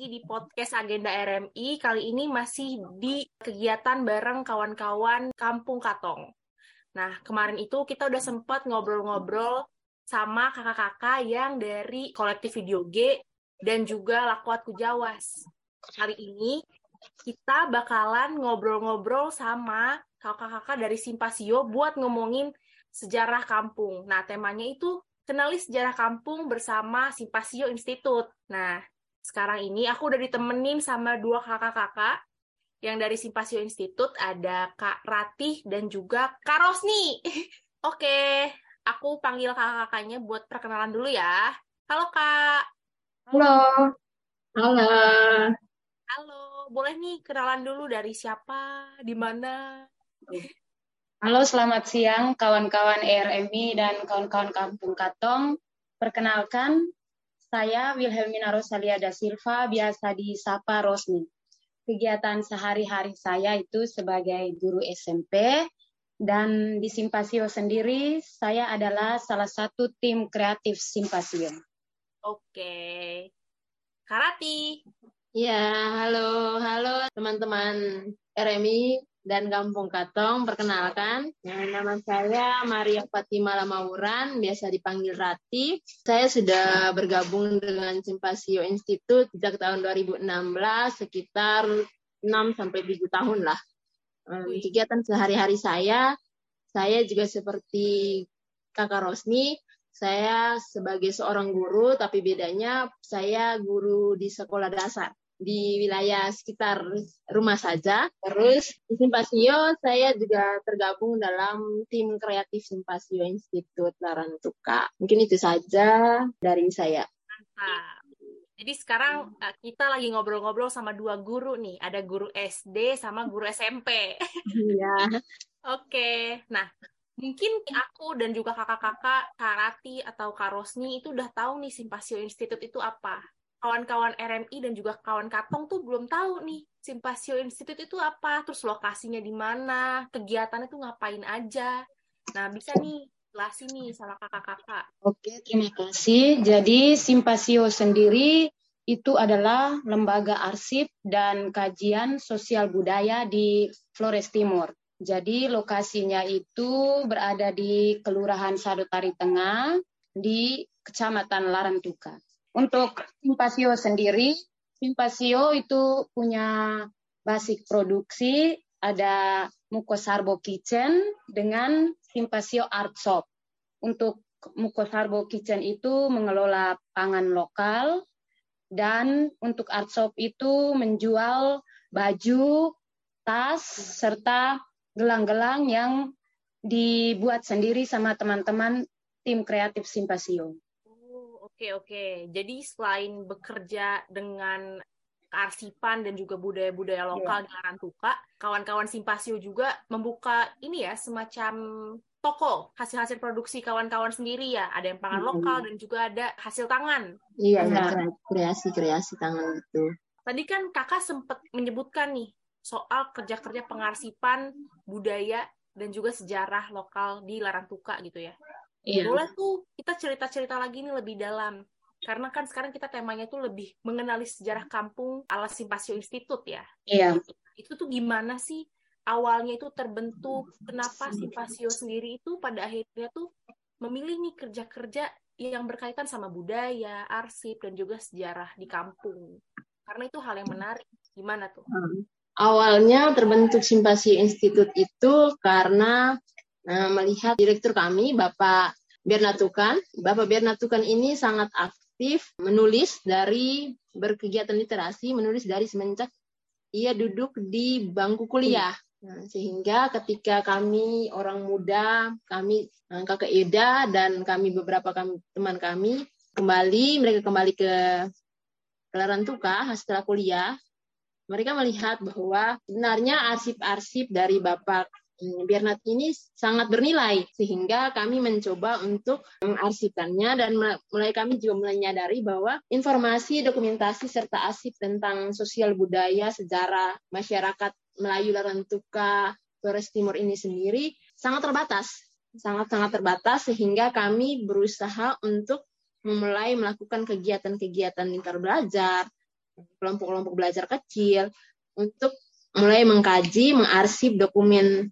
lagi di podcast Agenda RMI. Kali ini masih di kegiatan bareng kawan-kawan Kampung Katong. Nah, kemarin itu kita udah sempat ngobrol-ngobrol sama kakak-kakak yang dari kolektif video G dan juga Lakuat Kujawas. Kali ini kita bakalan ngobrol-ngobrol sama kakak-kakak dari Simpasio buat ngomongin sejarah kampung. Nah, temanya itu kenali sejarah kampung bersama Simpasio Institute. Nah, sekarang ini aku udah ditemenin sama dua kakak-kakak yang dari Simpasio Institute ada Kak Ratih dan juga Kak Rosni. Oke, aku panggil kakak-kakaknya buat perkenalan dulu ya. Halo Kak. Halo. Halo. Halo, boleh nih kenalan dulu dari siapa, di mana? Halo, selamat siang kawan-kawan ERMI dan kawan-kawan Kampung Katong. Perkenalkan, saya Wilhelmina Rosalia da Silva, biasa disapa Rosni. Kegiatan sehari-hari saya itu sebagai guru SMP dan di Simpasio sendiri saya adalah salah satu tim kreatif Simpasio. Oke. Karati. Ya, halo, halo teman-teman RMI dan Kampung Katong. Perkenalkan, nama saya Maria Fatima Lamauran, biasa dipanggil Rati. Saya sudah bergabung dengan Simpasio Institute sejak tahun 2016, sekitar 6 sampai 7 tahun lah. Kegiatan sehari-hari saya, saya juga seperti Kakak Rosni, saya sebagai seorang guru, tapi bedanya saya guru di sekolah dasar di wilayah sekitar rumah saja. Terus di Simpasio saya juga tergabung dalam tim kreatif Simpasio Institut Larantuka. Mungkin itu saja dari saya. Mantap. Jadi sekarang eh, kita lagi ngobrol-ngobrol sama dua guru nih. Ada guru SD sama guru SMP. Iya. Oke. Nah, mungkin aku dan juga kakak-kakak Karati atau Karosni itu udah tahu nih Simpasio Institute itu apa kawan-kawan RMI dan juga kawan Katong tuh belum tahu nih Simpasio Institute itu apa, terus lokasinya di mana, kegiatannya tuh ngapain aja. Nah, bisa nih jelasin nih sama kakak-kakak. Oke, terima kasih. Jadi Simpasio sendiri itu adalah lembaga arsip dan kajian sosial budaya di Flores Timur. Jadi lokasinya itu berada di Kelurahan Sadotari Tengah di Kecamatan Larantuka. Untuk Simpasio sendiri, Simpasio itu punya basic produksi, ada Mukosarbo Kitchen dengan Simpasio Art Shop. Untuk Mukosarbo Kitchen itu mengelola pangan lokal, dan untuk Art Shop itu menjual baju, tas, serta gelang-gelang yang dibuat sendiri sama teman-teman tim kreatif Simpasio. Oke, oke. Jadi selain bekerja dengan kearsipan dan juga budaya-budaya iya. lokal yeah. di Larantuka, kawan-kawan Simpasio juga membuka ini ya semacam toko hasil-hasil produksi kawan-kawan sendiri ya. Ada yang pangan mm -hmm. lokal dan juga ada hasil tangan. Iya, ya, kreasi-kreasi tangan itu. Tadi kan kakak sempat menyebutkan nih soal kerja-kerja pengarsipan budaya dan juga sejarah lokal di Larantuka gitu ya. Iya. Boleh tuh kita cerita-cerita lagi nih lebih dalam. Karena kan sekarang kita temanya tuh lebih mengenali sejarah kampung ala Simpasio Institute ya. Iya. Itu tuh gimana sih awalnya itu terbentuk? Kenapa Simpasio sendiri itu pada akhirnya tuh memilih nih kerja-kerja yang berkaitan sama budaya, arsip, dan juga sejarah di kampung. Karena itu hal yang menarik. Gimana tuh? Hmm. Awalnya terbentuk Simpasio Institute itu karena melihat direktur kami, Bapak Bernatukan. Bapak Bernatukan ini sangat aktif menulis dari berkegiatan literasi, menulis dari semenjak ia duduk di bangku kuliah. Nah, sehingga ketika kami orang muda, kami eh, kakak Eda dan kami beberapa kami, teman kami kembali, mereka kembali ke Kelarantuka setelah kuliah, mereka melihat bahwa sebenarnya arsip-arsip dari Bapak Biarnat ini sangat bernilai sehingga kami mencoba untuk mengarsipkannya dan mulai kami juga menyadari bahwa informasi, dokumentasi serta arsip tentang sosial budaya, sejarah masyarakat Melayu Larantuka Flores Timur ini sendiri sangat terbatas, sangat-sangat terbatas sehingga kami berusaha untuk memulai melakukan kegiatan-kegiatan lingkar belajar, kelompok-kelompok belajar kecil untuk mulai mengkaji, mengarsip dokumen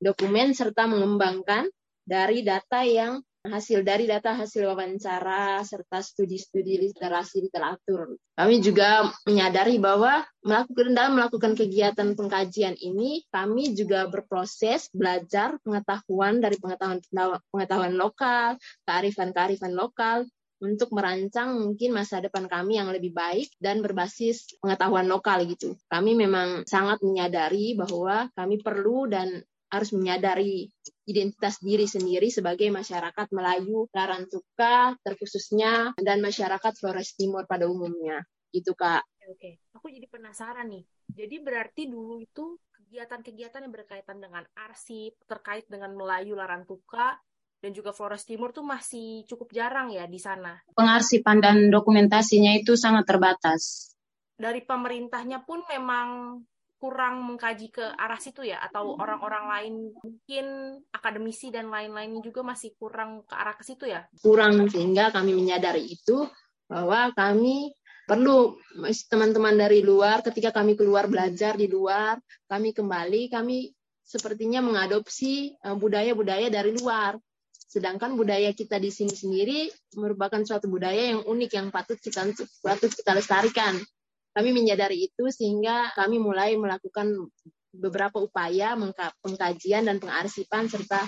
dokumen serta mengembangkan dari data yang hasil dari data hasil wawancara serta studi-studi literasi literatur. Kami juga menyadari bahwa melakukan dalam melakukan kegiatan pengkajian ini kami juga berproses belajar pengetahuan dari pengetahuan pengetahuan lokal, kearifan-kearifan lokal untuk merancang mungkin masa depan kami yang lebih baik dan berbasis pengetahuan lokal gitu. Kami memang sangat menyadari bahwa kami perlu dan harus menyadari identitas diri sendiri sebagai masyarakat Melayu Larantuka terkhususnya dan masyarakat Flores Timur pada umumnya. Gitu Kak. Oke, aku jadi penasaran nih. Jadi berarti dulu itu kegiatan-kegiatan yang berkaitan dengan arsip, terkait dengan Melayu Larantuka, dan juga Flores Timur tuh masih cukup jarang ya di sana. Pengarsipan dan dokumentasinya itu sangat terbatas. Dari pemerintahnya pun memang kurang mengkaji ke arah situ ya? Atau orang-orang lain mungkin akademisi dan lain-lainnya juga masih kurang ke arah ke situ ya? Kurang sehingga kami menyadari itu bahwa kami perlu teman-teman dari luar ketika kami keluar belajar di luar kami kembali kami sepertinya mengadopsi eh, budaya-budaya dari luar. Sedangkan budaya kita di sini sendiri merupakan suatu budaya yang unik yang patut kita patut kita lestarikan kami menyadari itu sehingga kami mulai melakukan beberapa upaya pengkajian dan pengarsipan serta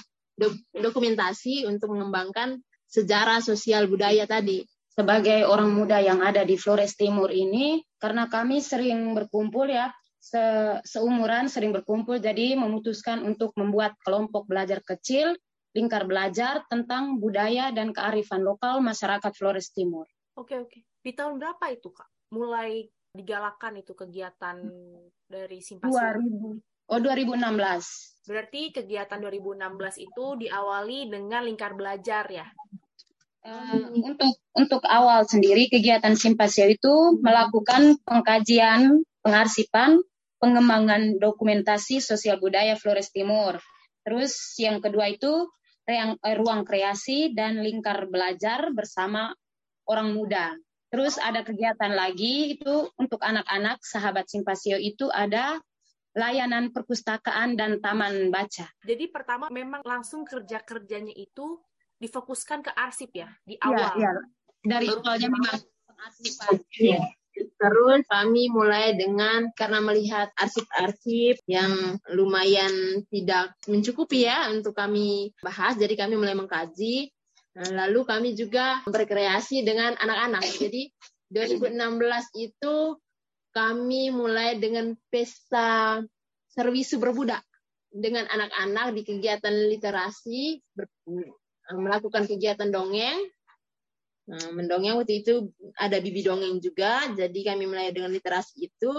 dokumentasi untuk mengembangkan sejarah sosial budaya tadi. Sebagai orang muda yang ada di Flores Timur ini, karena kami sering berkumpul ya, se seumuran sering berkumpul, jadi memutuskan untuk membuat kelompok belajar kecil, lingkar belajar tentang budaya dan kearifan lokal masyarakat Flores Timur. Oke, oke. Di tahun berapa itu, Kak? Mulai digalakan itu kegiatan dari simpasi? 2000. Oh, 2016. Berarti kegiatan 2016 itu diawali dengan lingkar belajar ya? Uh, untuk untuk awal sendiri kegiatan simpasio itu melakukan pengkajian, pengarsipan, pengembangan dokumentasi sosial budaya Flores Timur. Terus yang kedua itu ruang kreasi dan lingkar belajar bersama orang muda. Terus ada kegiatan lagi itu untuk anak-anak sahabat Simpasio itu ada layanan perpustakaan dan taman baca. Jadi pertama memang langsung kerja-kerjanya itu difokuskan ke arsip ya di iya, awal. Iya, iya. Dari awalnya memang arsipan. Iya. Terus kami mulai dengan karena melihat arsip-arsip yang lumayan tidak mencukupi ya untuk kami bahas, jadi kami mulai mengkaji lalu kami juga berkreasi dengan anak-anak. Jadi 2016 itu kami mulai dengan pesta servisu berbudak dengan anak-anak di kegiatan literasi ber, melakukan kegiatan dongeng. Nah, mendongeng waktu itu ada bibi dongeng juga, jadi kami mulai dengan literasi itu,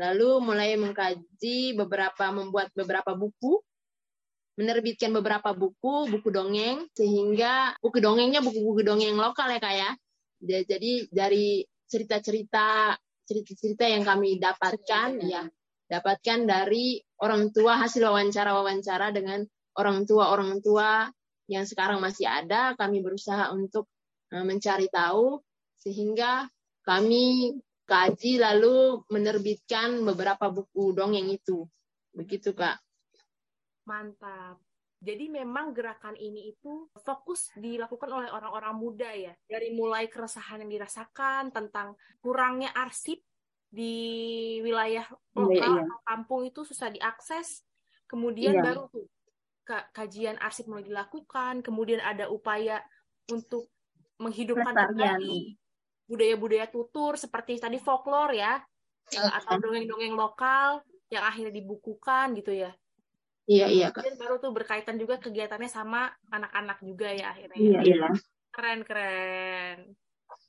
lalu mulai mengkaji beberapa membuat beberapa buku menerbitkan beberapa buku, buku dongeng, sehingga buku dongengnya buku-buku dongeng lokal ya kak ya. Jadi dari cerita-cerita cerita-cerita yang kami dapatkan ya dapatkan dari orang tua hasil wawancara-wawancara dengan orang tua-orang tua yang sekarang masih ada. Kami berusaha untuk eh, mencari tahu sehingga kami kaji lalu menerbitkan beberapa buku dongeng itu. Begitu kak Mantap. Jadi memang gerakan ini itu fokus dilakukan oleh orang-orang muda ya. Dari mulai keresahan yang dirasakan tentang kurangnya arsip di wilayah iya, lokal iya, atau kampung itu susah diakses. Kemudian iya. baru tuh kajian arsip mulai dilakukan, kemudian ada upaya untuk menghidupkan kembali budaya-budaya tutur seperti tadi folklore ya, atau dongeng-dongeng lokal yang akhirnya dibukukan gitu ya. Iya, iya, Kak. Dan baru tuh berkaitan juga kegiatannya sama anak-anak juga ya akhirnya. Iya, iya. Keren, keren.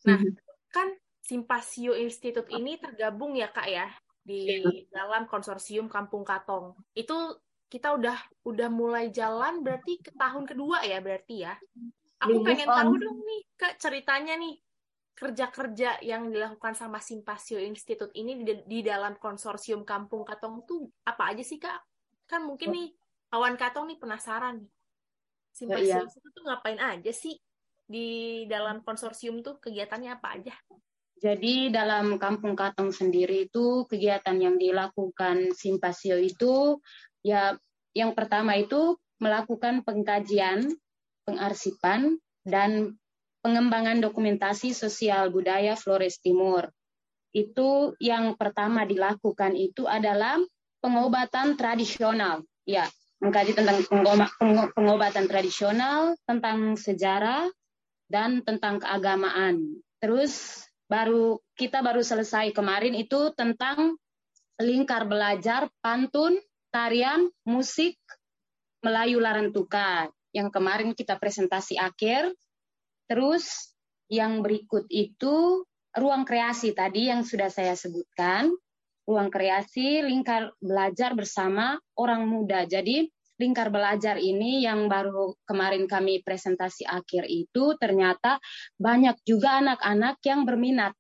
Nah, mm-hmm. kan Simpasio Institute ini tergabung ya, Kak ya, di iya. dalam konsorsium Kampung Katong. Itu kita udah udah mulai jalan berarti ke tahun kedua ya berarti ya. Aku pengen tahu dong nih, Kak, ceritanya nih kerja-kerja yang dilakukan sama Simpasio Institute ini di, di dalam konsorsium Kampung Katong tuh apa aja sih, Kak? Kan mungkin nih kawan katong nih penasaran nih simpasium oh, iya. itu tuh ngapain aja sih di dalam konsorsium tuh kegiatannya apa aja Jadi dalam Kampung Katong sendiri itu kegiatan yang dilakukan Simpasio itu ya yang pertama itu melakukan pengkajian, pengarsipan dan pengembangan dokumentasi sosial budaya Flores Timur. Itu yang pertama dilakukan itu adalah pengobatan tradisional. Ya, mengkaji tentang pengobatan tradisional, tentang sejarah, dan tentang keagamaan. Terus baru kita baru selesai kemarin itu tentang lingkar belajar pantun, tarian, musik Melayu Larantuka yang kemarin kita presentasi akhir. Terus yang berikut itu ruang kreasi tadi yang sudah saya sebutkan ruang kreasi, lingkar belajar bersama orang muda. Jadi lingkar belajar ini yang baru kemarin kami presentasi akhir itu ternyata banyak juga anak-anak yang berminat.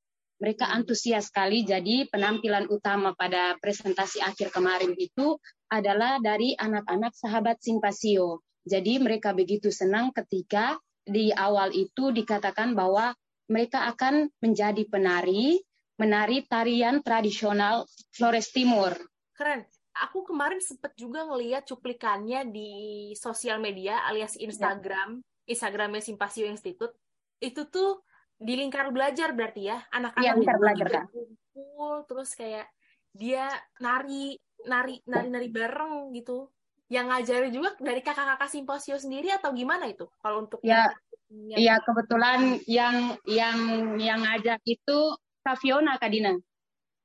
Mereka antusias sekali. Jadi penampilan utama pada presentasi akhir kemarin itu adalah dari anak-anak sahabat Simpasio. Jadi mereka begitu senang ketika di awal itu dikatakan bahwa mereka akan menjadi penari menari tarian tradisional Flores Timur. Keren. Aku kemarin sempat juga ngeliat cuplikannya di sosial media alias Instagram, ya. Instagramnya Simpasio Institute. Itu tuh di lingkar belajar berarti ya, anak-anak ya, lingkar belajar kan. kumpul terus kayak dia nari nari nari nari bareng gitu. Yang ngajari juga dari kakak-kakak Simposio sendiri atau gimana itu? Kalau untuk ya, Iya kebetulan yang yang yang ngajak itu Kak Fiona, Kak Dina.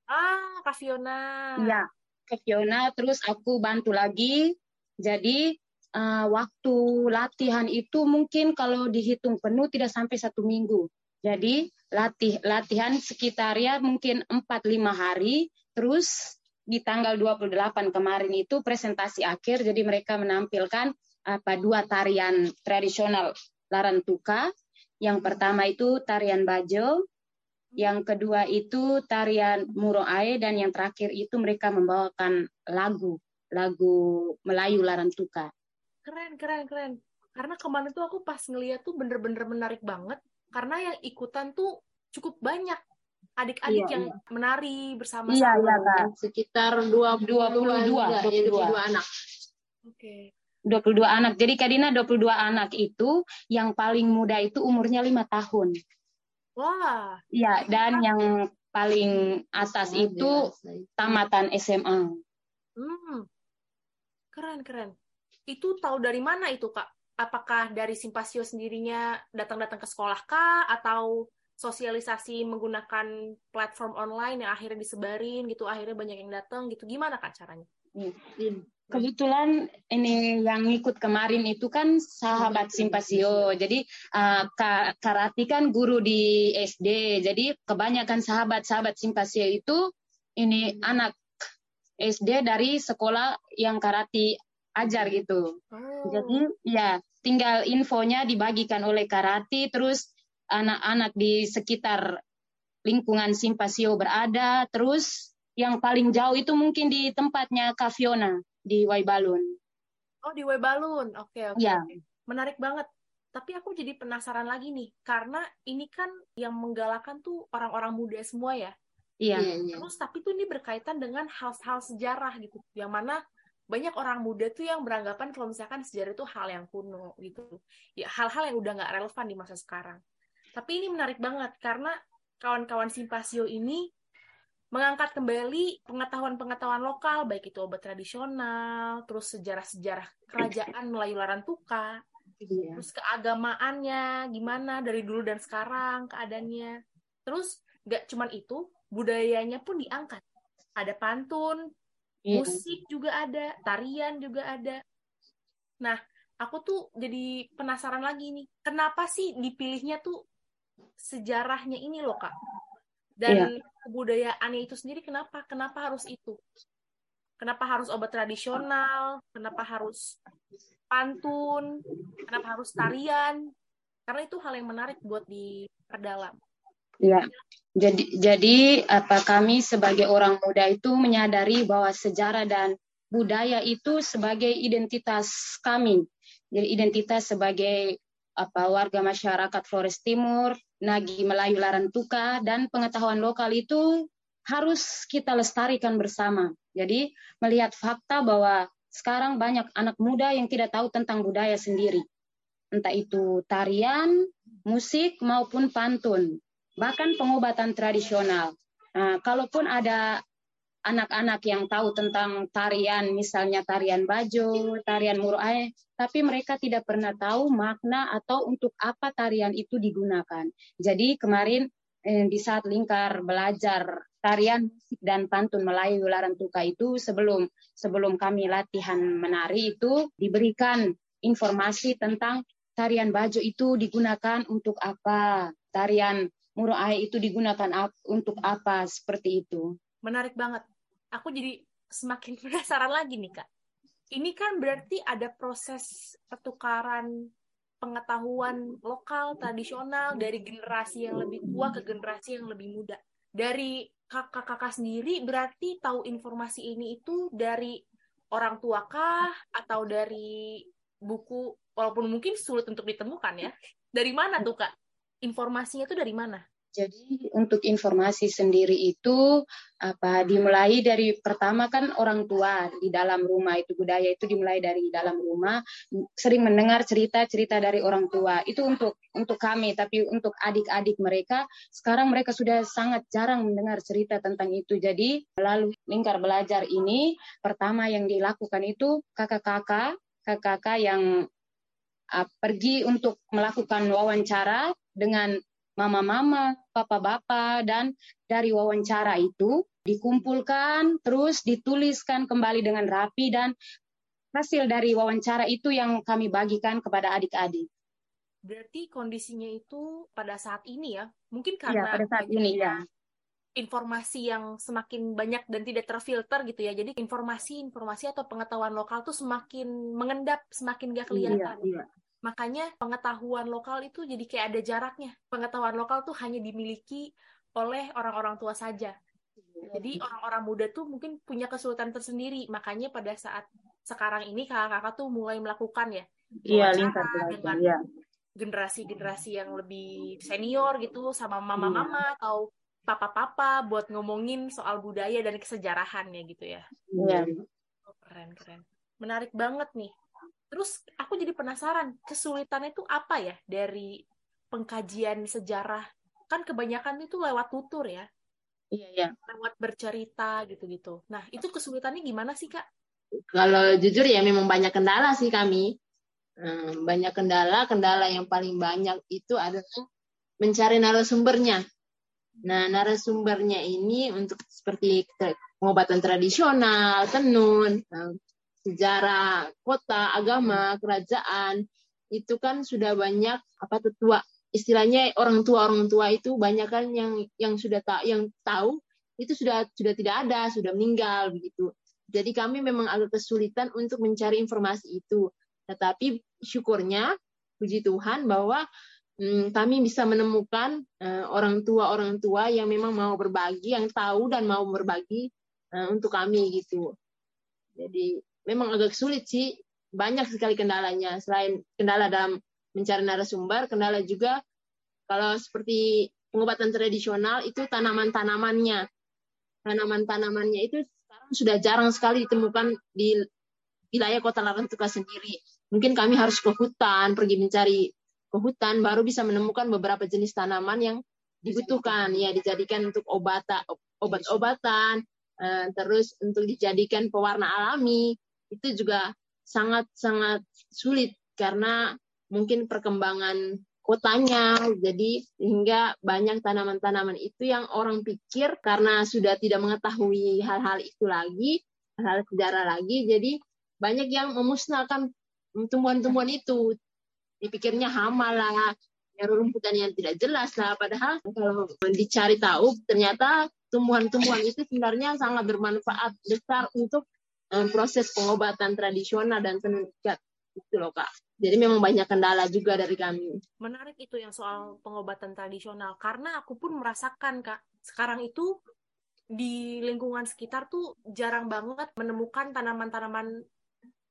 Ah, Kak Fiona. Iya, Kak Fiona. Terus aku bantu lagi. Jadi uh, waktu latihan itu mungkin kalau dihitung penuh tidak sampai satu minggu. Jadi latih latihan sekitar ya mungkin 4-5 hari. Terus di tanggal 28 kemarin itu presentasi akhir. Jadi mereka menampilkan apa dua tarian tradisional Larantuka. Yang pertama itu tarian Bajo, yang kedua itu tarian Muroae dan yang terakhir itu mereka membawakan lagu lagu Melayu Larantuka. Keren, keren, keren. Karena kemarin tuh aku pas ngeliat tuh bener-bener menarik banget karena yang ikutan tuh cukup banyak adik-adik iya, yang iya. menari bersama-sama. Iya, iya, Kak. Sekitar 22, 22, 22, 22 anak. Oke. Okay. 22 anak. Jadi Kadina 22 anak itu yang paling muda itu umurnya lima tahun. Wah. Ya, dan yang paling atas itu tamatan SMA. Hmm. Keren, keren. Itu tahu dari mana itu, Kak? Apakah dari Simpasio sendirinya datang-datang ke sekolah kah atau sosialisasi menggunakan platform online yang akhirnya disebarin gitu, akhirnya banyak yang datang gitu. Gimana Kak caranya? Hmm. Kebetulan ini yang ikut kemarin itu kan sahabat Simpasio. Jadi uh, Karati kan guru di SD. Jadi kebanyakan sahabat-sahabat Simpasio itu ini anak SD dari sekolah yang Karati ajar gitu. Oh. Jadi ya tinggal infonya dibagikan oleh Karati terus anak-anak di sekitar lingkungan Simpasio berada terus yang paling jauh itu mungkin di tempatnya Kaviona di Waibalun. Oh, di Waibalun. Oke, okay, oke. Okay, ya. Okay. Menarik banget. Tapi aku jadi penasaran lagi nih, karena ini kan yang menggalakkan tuh orang-orang muda semua ya. Iya. iya, iya. Terus tapi tuh ini berkaitan dengan hal-hal sejarah gitu, yang mana banyak orang muda tuh yang beranggapan kalau misalkan sejarah itu hal yang kuno gitu. Ya hal-hal yang udah nggak relevan di masa sekarang. Tapi ini menarik banget karena kawan-kawan simpasio ini mengangkat kembali pengetahuan-pengetahuan lokal, baik itu obat tradisional, terus sejarah-sejarah kerajaan Melayu Larantuka, iya. terus keagamaannya gimana dari dulu dan sekarang keadaannya. Terus nggak cuman itu, budayanya pun diangkat. Ada pantun, iya. musik juga ada, tarian juga ada. Nah, aku tuh jadi penasaran lagi nih, kenapa sih dipilihnya tuh sejarahnya ini loh, Kak? Dan iya kebudayaannya itu sendiri kenapa? Kenapa harus itu? Kenapa harus obat tradisional? Kenapa harus pantun? Kenapa harus tarian? Karena itu hal yang menarik buat diperdalam. Ya, jadi jadi apa kami sebagai orang muda itu menyadari bahwa sejarah dan budaya itu sebagai identitas kami. Jadi identitas sebagai apa warga masyarakat Flores Timur Nagi Melayu Larantuka dan pengetahuan lokal itu harus kita lestarikan bersama. Jadi melihat fakta bahwa sekarang banyak anak muda yang tidak tahu tentang budaya sendiri. Entah itu tarian, musik maupun pantun, bahkan pengobatan tradisional. Nah, kalaupun ada anak-anak yang tahu tentang tarian, misalnya tarian bajo, tarian murai, tapi mereka tidak pernah tahu makna atau untuk apa tarian itu digunakan. Jadi kemarin eh, di saat lingkar belajar tarian musik dan pantun Melayu Larantuka itu sebelum sebelum kami latihan menari itu diberikan informasi tentang tarian bajo itu digunakan untuk apa, tarian murai itu digunakan untuk apa seperti itu menarik banget. Aku jadi semakin penasaran lagi nih kak. Ini kan berarti ada proses pertukaran pengetahuan lokal tradisional dari generasi yang lebih tua ke generasi yang lebih muda. Dari kakak-kakak sendiri berarti tahu informasi ini itu dari orang tua kah atau dari buku walaupun mungkin sulit untuk ditemukan ya. Dari mana tuh kak? Informasinya itu dari mana? Jadi untuk informasi sendiri itu apa dimulai dari pertama kan orang tua di dalam rumah itu budaya itu dimulai dari dalam rumah sering mendengar cerita-cerita dari orang tua. Itu untuk untuk kami tapi untuk adik-adik mereka sekarang mereka sudah sangat jarang mendengar cerita tentang itu. Jadi melalui lingkar belajar ini pertama yang dilakukan itu kakak-kakak kakak-kakak yang uh, pergi untuk melakukan wawancara dengan mama-mama, papa-bapak, dan dari wawancara itu dikumpulkan, terus dituliskan kembali dengan rapi, dan hasil dari wawancara itu yang kami bagikan kepada adik-adik. Berarti kondisinya itu pada saat ini ya, mungkin iya, karena ya, pada saat ini ya informasi yang semakin banyak dan tidak terfilter gitu ya. Jadi informasi-informasi atau pengetahuan lokal tuh semakin mengendap, semakin gak kelihatan. Iya, iya. Makanya pengetahuan lokal itu jadi kayak ada jaraknya. Pengetahuan lokal tuh hanya dimiliki oleh orang-orang tua saja. Jadi orang-orang muda tuh mungkin punya kesulitan tersendiri. Makanya pada saat sekarang ini kakak-kakak tuh mulai melakukan ya. Iya, lingkar dengan ya. generasi-generasi yang lebih senior gitu sama mama-mama iya. atau papa-papa buat ngomongin soal budaya dan kesejarahannya gitu ya. Iya. Oh, keren keren. Menarik banget nih. Terus aku jadi penasaran, kesulitannya itu apa ya dari pengkajian sejarah? Kan kebanyakan itu lewat tutur ya. Iya, iya. Lewat bercerita gitu-gitu. Nah, itu kesulitannya gimana sih, Kak? Kalau jujur ya memang banyak kendala sih kami. Hmm, banyak kendala, kendala yang paling banyak itu adalah mencari narasumbernya. Nah, narasumbernya ini untuk seperti pengobatan tradisional, tenun, sejarah kota, agama, kerajaan itu kan sudah banyak apa tetua. Istilahnya orang tua orang tua itu banyak kan yang yang sudah tak yang tahu itu sudah sudah tidak ada sudah meninggal begitu. Jadi kami memang agak kesulitan untuk mencari informasi itu. Tetapi syukurnya puji Tuhan bahwa hmm, kami bisa menemukan uh, orang tua orang tua yang memang mau berbagi yang tahu dan mau berbagi uh, untuk kami gitu. Jadi memang agak sulit sih. Banyak sekali kendalanya. Selain kendala dalam mencari narasumber, kendala juga kalau seperti pengobatan tradisional itu tanaman-tanamannya. Tanaman-tanamannya itu sekarang sudah jarang sekali ditemukan di wilayah kota Larantuka sendiri. Mungkin kami harus ke hutan, pergi mencari ke hutan, baru bisa menemukan beberapa jenis tanaman yang dibutuhkan, ya dijadikan untuk obatan, obat-obatan, eh, terus untuk dijadikan pewarna alami, itu juga sangat-sangat sulit karena mungkin perkembangan kotanya. Jadi hingga banyak tanaman-tanaman itu yang orang pikir karena sudah tidak mengetahui hal-hal itu lagi hal-hal sejarah lagi jadi banyak yang memusnahkan tumbuhan-tumbuhan itu. Dipikirnya hama lah ya rumputan yang tidak jelas lah. Padahal kalau dicari tahu ternyata tumbuhan-tumbuhan itu sebenarnya sangat bermanfaat besar untuk proses pengobatan tradisional dan tenun ikat itu loh kak. Jadi memang banyak kendala juga dari kami. Menarik itu yang soal pengobatan tradisional karena aku pun merasakan kak sekarang itu di lingkungan sekitar tuh jarang banget menemukan tanaman-tanaman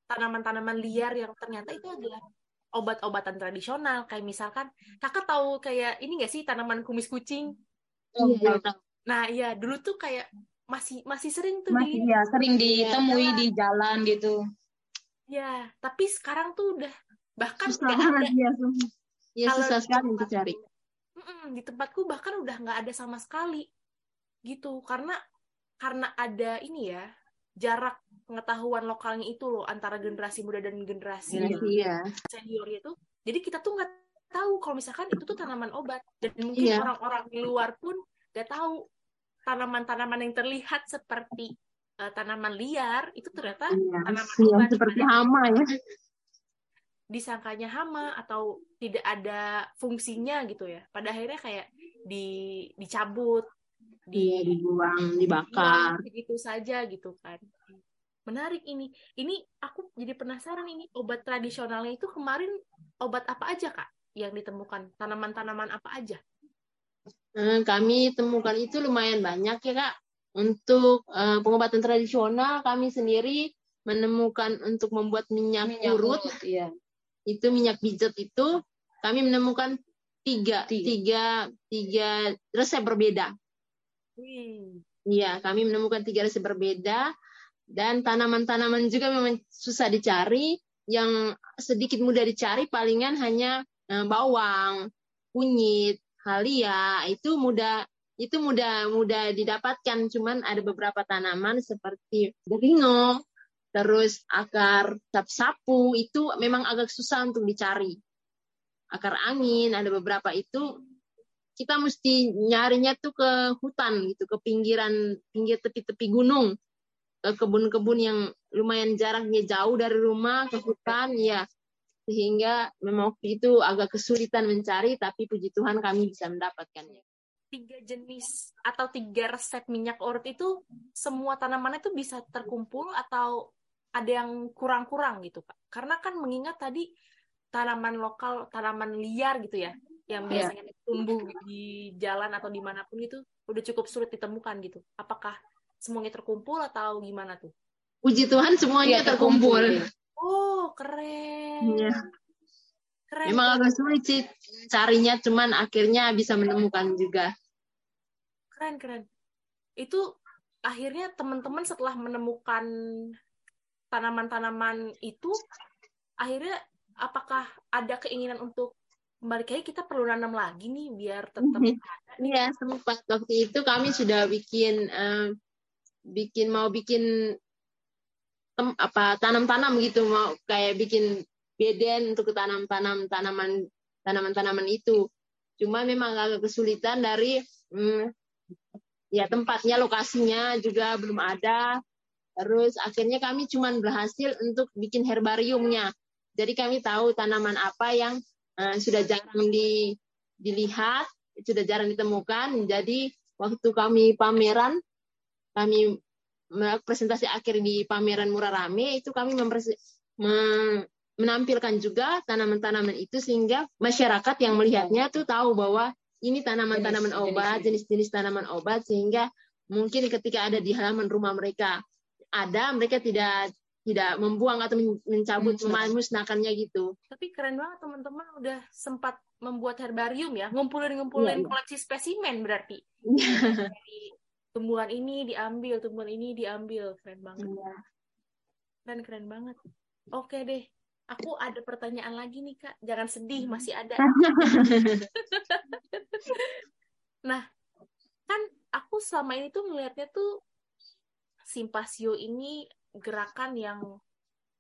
tanaman-tanaman liar yang ternyata itu adalah obat-obatan tradisional kayak misalkan kakak tahu kayak ini gak sih tanaman kumis kucing Iya, iya, nah iya dulu tuh kayak masih masih sering tuh Masih di ya sering ditemui Iya. di jalan gitu. ya tapi sekarang tuh udah bahkan Susah nggak ada ya. Iya, Kalau susah di sekali untuk cari. Di tempatku bahkan udah nggak ada sama sekali gitu karena karena ada ini ya jarak pengetahuan lokalnya itu loh antara generasi muda dan generasi Iya. yang Iya. senior itu jadi kita tuh nggak tahu kalau misalkan itu tuh tanaman obat dan mungkin Iya. orang-orang di luar pun nggak tahu tanaman-tanaman yang terlihat seperti eh, tanaman liar itu ternyata Iya, tanaman obat seperti hama ya. disangkanya hama atau tidak ada fungsinya gitu ya pada akhirnya kayak di dicabut di dibuang, dibakar. Iya, begitu saja gitu kan. Menarik ini. Ini aku jadi penasaran ini obat tradisionalnya itu kemarin obat apa aja Kak yang ditemukan? Tanaman-tanaman apa aja? Eh, Kami temukan itu lumayan banyak ya kak. Untuk eh, pengobatan tradisional kami sendiri menemukan untuk membuat minyak, Minyak urut urut, iya. itu minyak bijat itu kami menemukan tiga, Tiga. tiga, tiga resep berbeda. Iya, kami menemukan tiga resep berbeda dan tanaman-tanaman juga memang susah dicari. Yang sedikit mudah dicari palingan hanya eh, bawang, kunyit, halia itu mudah itu mudah mudah didapatkan. Cuman ada beberapa tanaman seperti beringo, terus akar sapu itu memang agak susah untuk dicari. Akar angin ada beberapa itu kita mesti nyarinya tuh ke hutan gitu, ke pinggiran pinggir tepi-tepi gunung, ke kebun-kebun yang lumayan jaraknya jauh dari rumah ke hutan, ya sehingga memang waktu itu agak kesulitan mencari, tapi puji Tuhan kami bisa mendapatkannya. Tiga jenis atau tiga resep minyak urut itu semua tanamannya itu bisa terkumpul atau ada yang kurang-kurang gitu Kak? Karena kan mengingat tadi tanaman lokal, tanaman liar gitu ya, yang Iya. biasanya tumbuh di jalan atau di mana pun itu udah cukup sulit ditemukan gitu. Apakah semuanya terkumpul atau gimana tuh? Puji Tuhan semuanya Iya, terkumpul. iya. Oh, keren. Iya. Keren. Memang agak sulit sih carinya, cuman akhirnya bisa menemukan juga. keren, keren. Itu akhirnya teman-teman setelah menemukan tanaman-tanaman itu, akhirnya apakah ada keinginan untuk kembali kayak kita perlu nanam lagi nih biar tetap ada. Iya, sempat waktu itu kami sudah bikin eh, bikin mau bikin tem, apa tanam-tanam gitu, mau kayak bikin beden untuk tanam-tanam tanaman tanaman-tanaman itu. Cuma memang agak kesulitan dari hmm, ya tempatnya, lokasinya juga belum ada. Terus akhirnya kami cuma berhasil untuk bikin herbariumnya. Jadi kami tahu tanaman apa yang eh, sudah jarang di, dilihat sudah jarang ditemukan. Jadi waktu kami pameran, kami presentasi akhir di pameran Murah Rame itu kami menampilkan juga tanaman-tanaman itu sehingga masyarakat yang melihatnya tuh tahu bahwa ini tanaman-tanaman obat, jenis-jenis tanaman obat sehingga mungkin ketika ada di halaman rumah mereka ada, mereka tidak tidak membuang atau men- mencabut, Memusnahkan. memusnahkannya gitu. Tapi keren banget teman-teman udah sempat membuat herbarium ya, ngumpulin-ngumpulin Iya, iya. koleksi spesimen berarti. Dari tumbuhan ini diambil, tumbuhan ini diambil. Keren banget. Iya. Keren keren banget. Oke deh. Aku ada pertanyaan lagi nih, Kak. Jangan sedih, masih ada. Nah, kan aku selama ini tuh melihatnya tuh Simpasio ini gerakan yang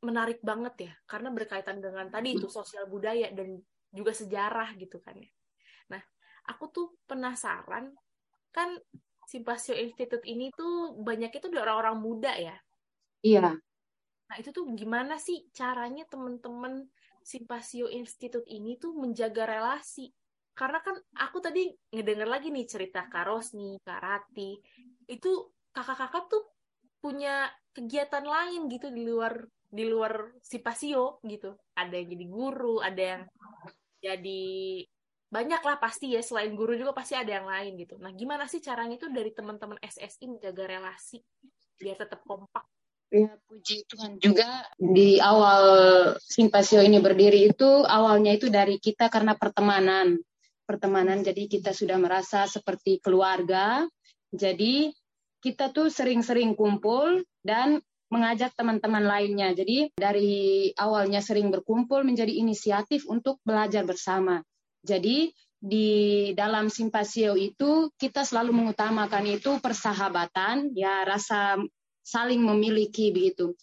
menarik banget ya, karena berkaitan dengan tadi itu sosial budaya dan juga sejarah gitu kan ya. Nah, aku tuh penasaran, kan Simpasio Institute ini tuh banyak itu dari orang-orang muda ya. Iya. Nah, itu tuh gimana sih caranya teman-teman Simpasio Institute ini tuh menjaga relasi? Karena kan aku tadi ngedenger lagi nih cerita Kak Rosni, Kak Rati. Itu kakak-kakak tuh punya kegiatan lain gitu di luar di luar Simpasio gitu. Ada yang jadi guru, ada yang jadi banyak lah pasti ya selain guru juga pasti ada yang lain gitu. Nah, gimana sih caranya tuh dari teman-teman SSI menjaga relasi biar tetap kompak? Ya, puji Tuhan juga di awal simpasio ini berdiri itu awalnya itu dari kita karena pertemanan. Pertemanan jadi kita sudah merasa seperti keluarga. Jadi kita tuh sering-sering kumpul dan mengajak teman-teman lainnya. Jadi dari awalnya sering berkumpul menjadi inisiatif untuk belajar bersama. Jadi di dalam simpasio itu kita selalu mengutamakan itu persahabatan, ya rasa saling memiliki begitu.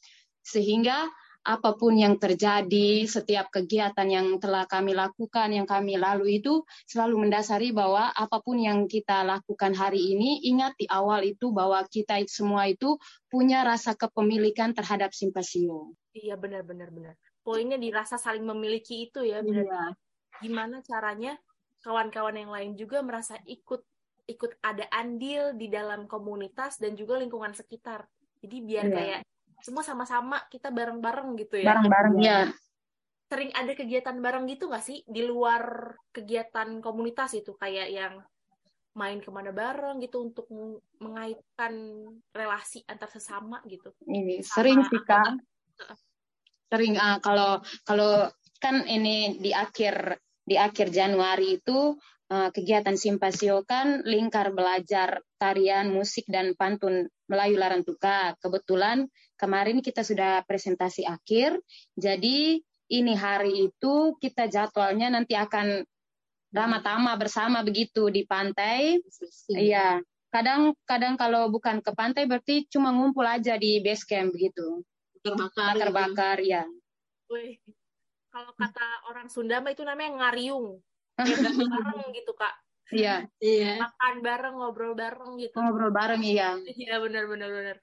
Sehingga apa pun yang terjadi, setiap kegiatan yang telah kami lakukan, yang kami lalui itu selalu mendasari bahwa apa pun yang kita lakukan hari ini, ingat di awal itu bahwa kita semua itu punya rasa kepemilikan terhadap simpasio. Iya benar-benar benar. Poinnya di rasa saling memiliki itu ya benar. Iya. Gimana caranya kawan-kawan yang lain juga merasa ikut ikut ada andil di dalam komunitas dan juga lingkungan sekitar. Jadi biar yeah. kayak semua sama-sama kita bareng-bareng gitu ya. Bareng-bareng ya. Sering ada kegiatan bareng gitu nggak sih di luar kegiatan komunitas itu kayak yang main ke mana bareng gitu untuk mengaitkan relasi antar sesama gitu. Ini sering sih kak. Sering uh, kalau kalau kan ini di akhir di akhir Januari itu uh, kegiatan simpasio kan lingkar belajar tarian, musik dan pantun Melayu Larantuka. Kebetulan kemarin kita sudah presentasi akhir, jadi ini hari itu kita jadwalnya nanti akan ramah-tamah bersama begitu di pantai. Iya. Kadang kadang kalau bukan ke pantai berarti cuma ngumpul aja di base camp begitu. Bakar-bakar. Bakar-bakar ya. Wih. Kalau kata orang Sunda mah itu namanya ngariung. Bareng gitu, Kak. Iya. Iya. Makan bareng, ngobrol bareng gitu. Ngobrol bareng iya. Iya benar benar benar.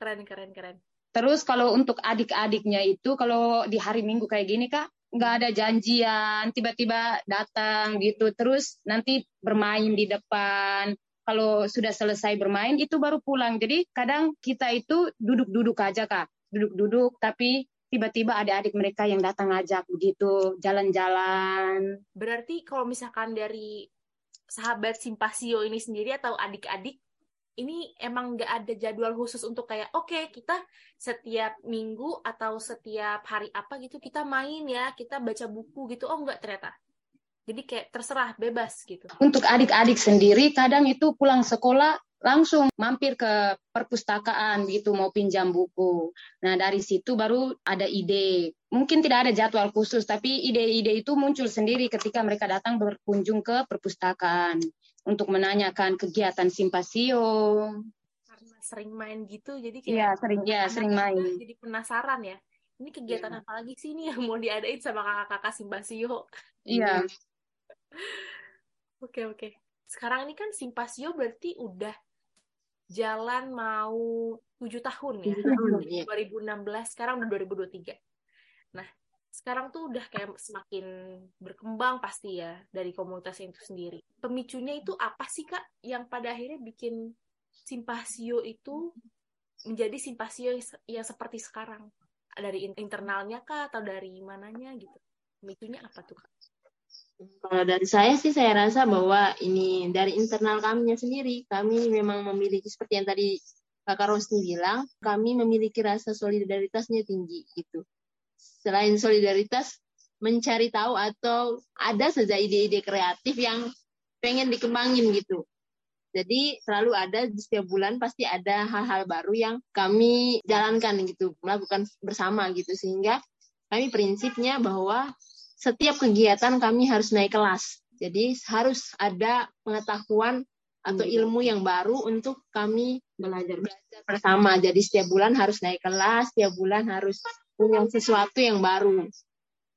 Keren keren keren. Terus kalau untuk adik-adiknya itu kalau di hari Minggu kayak gini Kak, nggak ada janjian, tiba-tiba datang gitu. Terus nanti bermain di depan. Kalau sudah selesai bermain itu baru pulang. Jadi kadang kita itu duduk-duduk aja Kak. Duduk-duduk tapi tiba-tiba ada adik mereka yang datang ngajak begitu jalan-jalan. Berarti kalau misalkan dari sahabat simpasio ini sendiri atau adik-adik ini emang nggak ada jadwal khusus untuk kayak oke okay, kita setiap minggu atau setiap hari apa gitu kita main ya kita baca buku gitu. Oh nggak ternyata. Jadi kayak terserah bebas gitu. Untuk adik-adik sendiri kadang itu pulang sekolah langsung mampir ke perpustakaan gitu mau pinjam buku. Nah dari situ baru ada ide. Mungkin tidak ada jadwal khusus, tapi ide-ide itu muncul sendiri ketika mereka datang berkunjung ke perpustakaan untuk menanyakan kegiatan simpasio. Karena sering main gitu, jadi kayak ya sering ya sering main. Jadi penasaran ya. Ini kegiatan ya. apa lagi sih ini yang mau diadain sama kakak-kakak simpasio? Iya. Oke oke. Sekarang ini kan simpasio berarti udah jalan mau tujuh tahun ya. tahun, iya. 2016, sekarang udah 2023. Nah, sekarang tuh udah kayak semakin berkembang pasti ya dari komunitas itu sendiri. Pemicunya itu apa sih Kak yang pada akhirnya bikin simpasio itu menjadi simpasio yang seperti sekarang? Dari internalnya kah atau dari mananya gitu? Pemicunya apa tuh Kak? Kalau dari saya sih saya rasa bahwa ini dari internal kami sendiri, kami memang memiliki seperti yang tadi Kakak Rosni bilang, kami memiliki rasa solidaritasnya tinggi gitu. Selain solidaritas, mencari tahu atau ada saja ide-ide kreatif yang pengen dikembangin gitu. Jadi selalu ada di setiap bulan pasti ada hal-hal baru yang kami jalankan gitu, melakukan bersama gitu sehingga kami prinsipnya bahwa setiap kegiatan kami harus naik kelas. Jadi harus ada pengetahuan atau ilmu yang baru untuk kami belajar belajar bersama. Jadi setiap bulan harus naik kelas, setiap bulan harus punya sesuatu yang baru.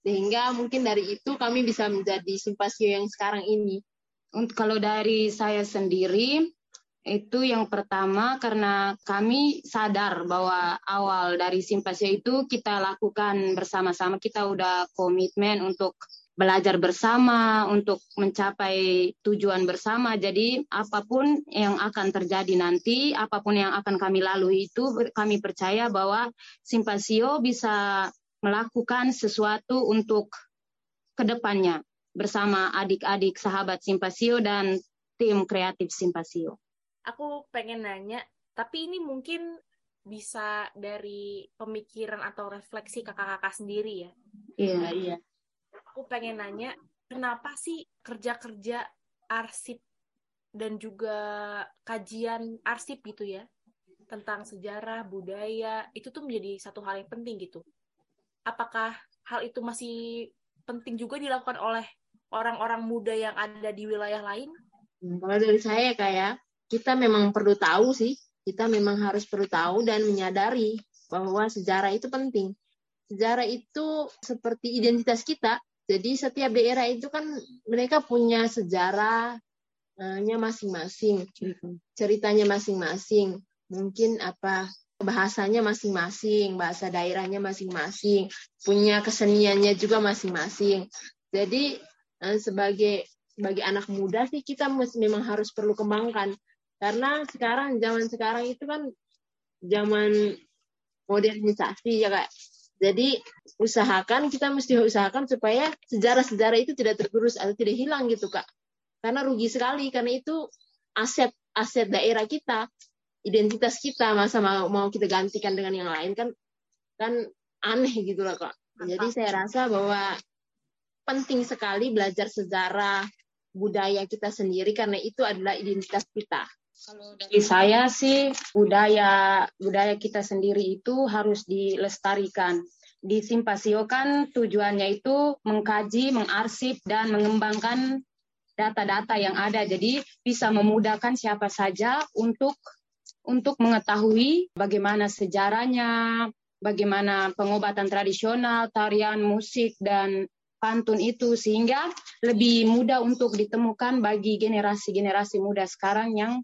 Sehingga mungkin dari itu kami bisa menjadi simpasio yang sekarang ini. Kalau dari saya sendiri, itu yang pertama karena kami sadar bahwa awal dari simpasio itu kita lakukan bersama-sama. Kita udah komitmen untuk belajar bersama, untuk mencapai tujuan bersama. Jadi apa pun yang akan terjadi nanti, apa pun yang akan kami lalui itu kami percaya bahwa simpasio bisa melakukan sesuatu untuk ke depannya bersama adik-adik sahabat simpasio dan tim kreatif simpasio aku pengen nanya, tapi ini mungkin bisa dari pemikiran atau refleksi kakak-kakak sendiri ya. Iya, iya. Aku pengen nanya, kenapa sih kerja-kerja arsip dan juga kajian arsip gitu ya, tentang sejarah, budaya, itu tuh menjadi satu hal yang penting gitu. Apakah hal itu masih penting juga dilakukan oleh orang-orang muda yang ada di wilayah lain? Hmm, kalau dari saya kayak kita memang perlu tahu sih, kita memang harus perlu tahu dan menyadari bahwa sejarah itu penting. Sejarah itu seperti identitas kita. Jadi setiap daerah itu kan mereka punya sejarahnya masing-masing, ceritanya masing-masing. Mungkin apa bahasanya masing-masing, bahasa daerahnya masing-masing, punya keseniannya juga masing-masing. Jadi eh, sebagai sebagai anak muda sih kita memang harus perlu kembangkan karena sekarang zaman sekarang itu kan zaman modernisasi ya kak. Jadi usahakan kita mesti usahakan supaya sejarah-sejarah itu tidak tergerus atau tidak hilang gitu kak. Karena rugi sekali karena itu aset aset daerah kita identitas kita masa mau, mau kita gantikan dengan yang lain kan kan aneh gitu lah kak. Jadi saya rasa bahwa penting sekali belajar sejarah budaya kita sendiri karena itu adalah identitas kita. Kalau dari saya sih budaya budaya kita sendiri itu harus dilestarikan. Di Simpasio kan tujuannya itu mengkaji, mengarsip dan mengembangkan data-data yang ada. Jadi bisa memudahkan siapa saja untuk untuk mengetahui bagaimana sejarahnya, bagaimana pengobatan tradisional, tarian, musik, dan pantun itu sehingga lebih mudah untuk ditemukan bagi generasi-generasi muda sekarang yang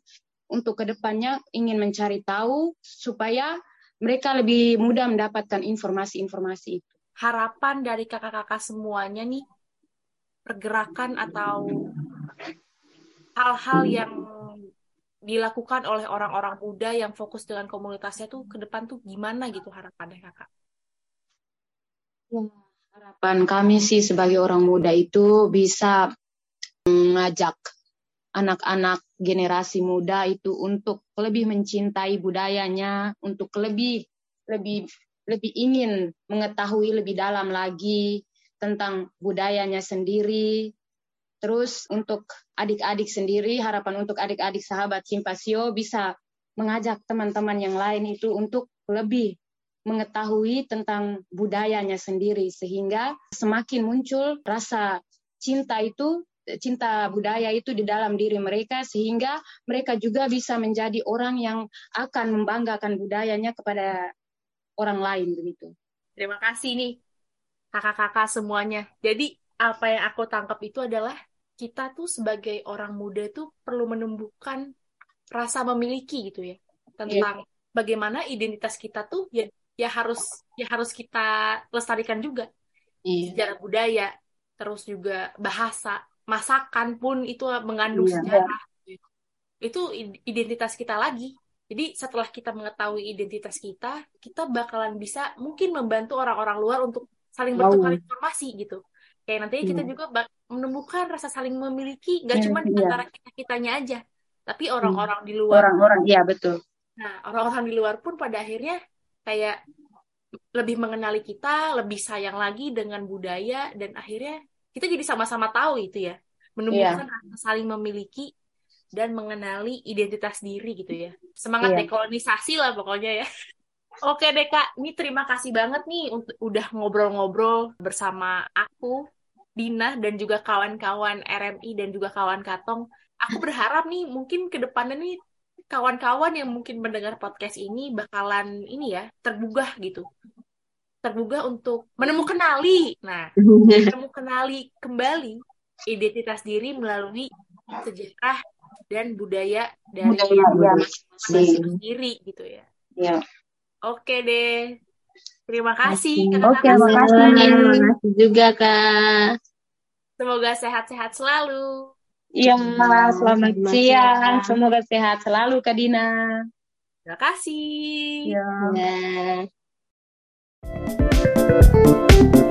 untuk ke depannya ingin mencari tahu supaya mereka lebih mudah mendapatkan informasi-informasi itu. Harapan dari kakak-kakak semuanya nih pergerakan atau hal-hal yang dilakukan oleh orang-orang muda yang fokus dengan komunitasnya tuh ke depan tuh gimana gitu harapannya kakak? Ya, harapan kami sih sebagai orang muda itu bisa mengajak anak-anak generasi muda itu untuk lebih mencintai budayanya, untuk lebih lebih lebih ingin mengetahui lebih dalam lagi tentang budayanya sendiri, Terus untuk adik-adik sendiri, harapan untuk adik-adik sahabat Simpasio bisa mengajak teman-teman yang lain itu untuk lebih mengetahui tentang budayanya sendiri sehingga semakin muncul rasa cinta itu cinta budaya itu di dalam diri mereka sehingga mereka juga bisa menjadi orang yang akan membanggakan budayanya kepada orang lain begitu. Terima kasih nih kakak-kakak semuanya. Jadi apa yang aku tangkap itu adalah kita tuh sebagai orang muda tuh perlu menumbuhkan rasa memiliki gitu ya tentang yeah. bagaimana identitas kita tuh ya ya harus ya harus kita lestarikan juga yeah. sejarah budaya terus juga bahasa masakan pun itu mengandung yeah. sejarah itu identitas kita lagi jadi setelah kita mengetahui identitas kita kita bakalan bisa mungkin membantu orang-orang luar untuk saling bertukar informasi gitu kayak nantinya kita iya. juga menumbuhkan rasa saling memiliki gak iya, cuma di iya. antara kita kitanya aja tapi orang-orang di luar orang-orang iya betul nah orang-orang di luar pun pada akhirnya kayak lebih mengenali kita lebih sayang lagi dengan budaya dan akhirnya kita jadi sama-sama tahu itu ya menumbuhkan yeah. rasa saling memiliki dan mengenali identitas diri gitu ya semangat yeah. dekolonisasi lah pokoknya ya Oke deh Kak, ini terima kasih banget nih untuk udah ngobrol-ngobrol bersama aku, Dina, dan juga kawan-kawan RMI dan juga kawan Katong. Aku berharap nih mungkin ke depannya nih kawan-kawan yang mungkin mendengar podcast ini bakalan ini ya, tergugah gitu. Tergugah untuk menemukan kenali. Nah, menemukan kenali kembali identitas diri melalui sejarah dan budaya dari budaya, ya, sendiri gitu ya. Ya. Oke deh. Terima kasih. Oke, terima kasih. Terima kasih juga, Kak. Semoga sehat-sehat selalu. Iya, selamat siang. Semoga sehat selalu, Kak Dina. Terima kasih. Ya. ya. Música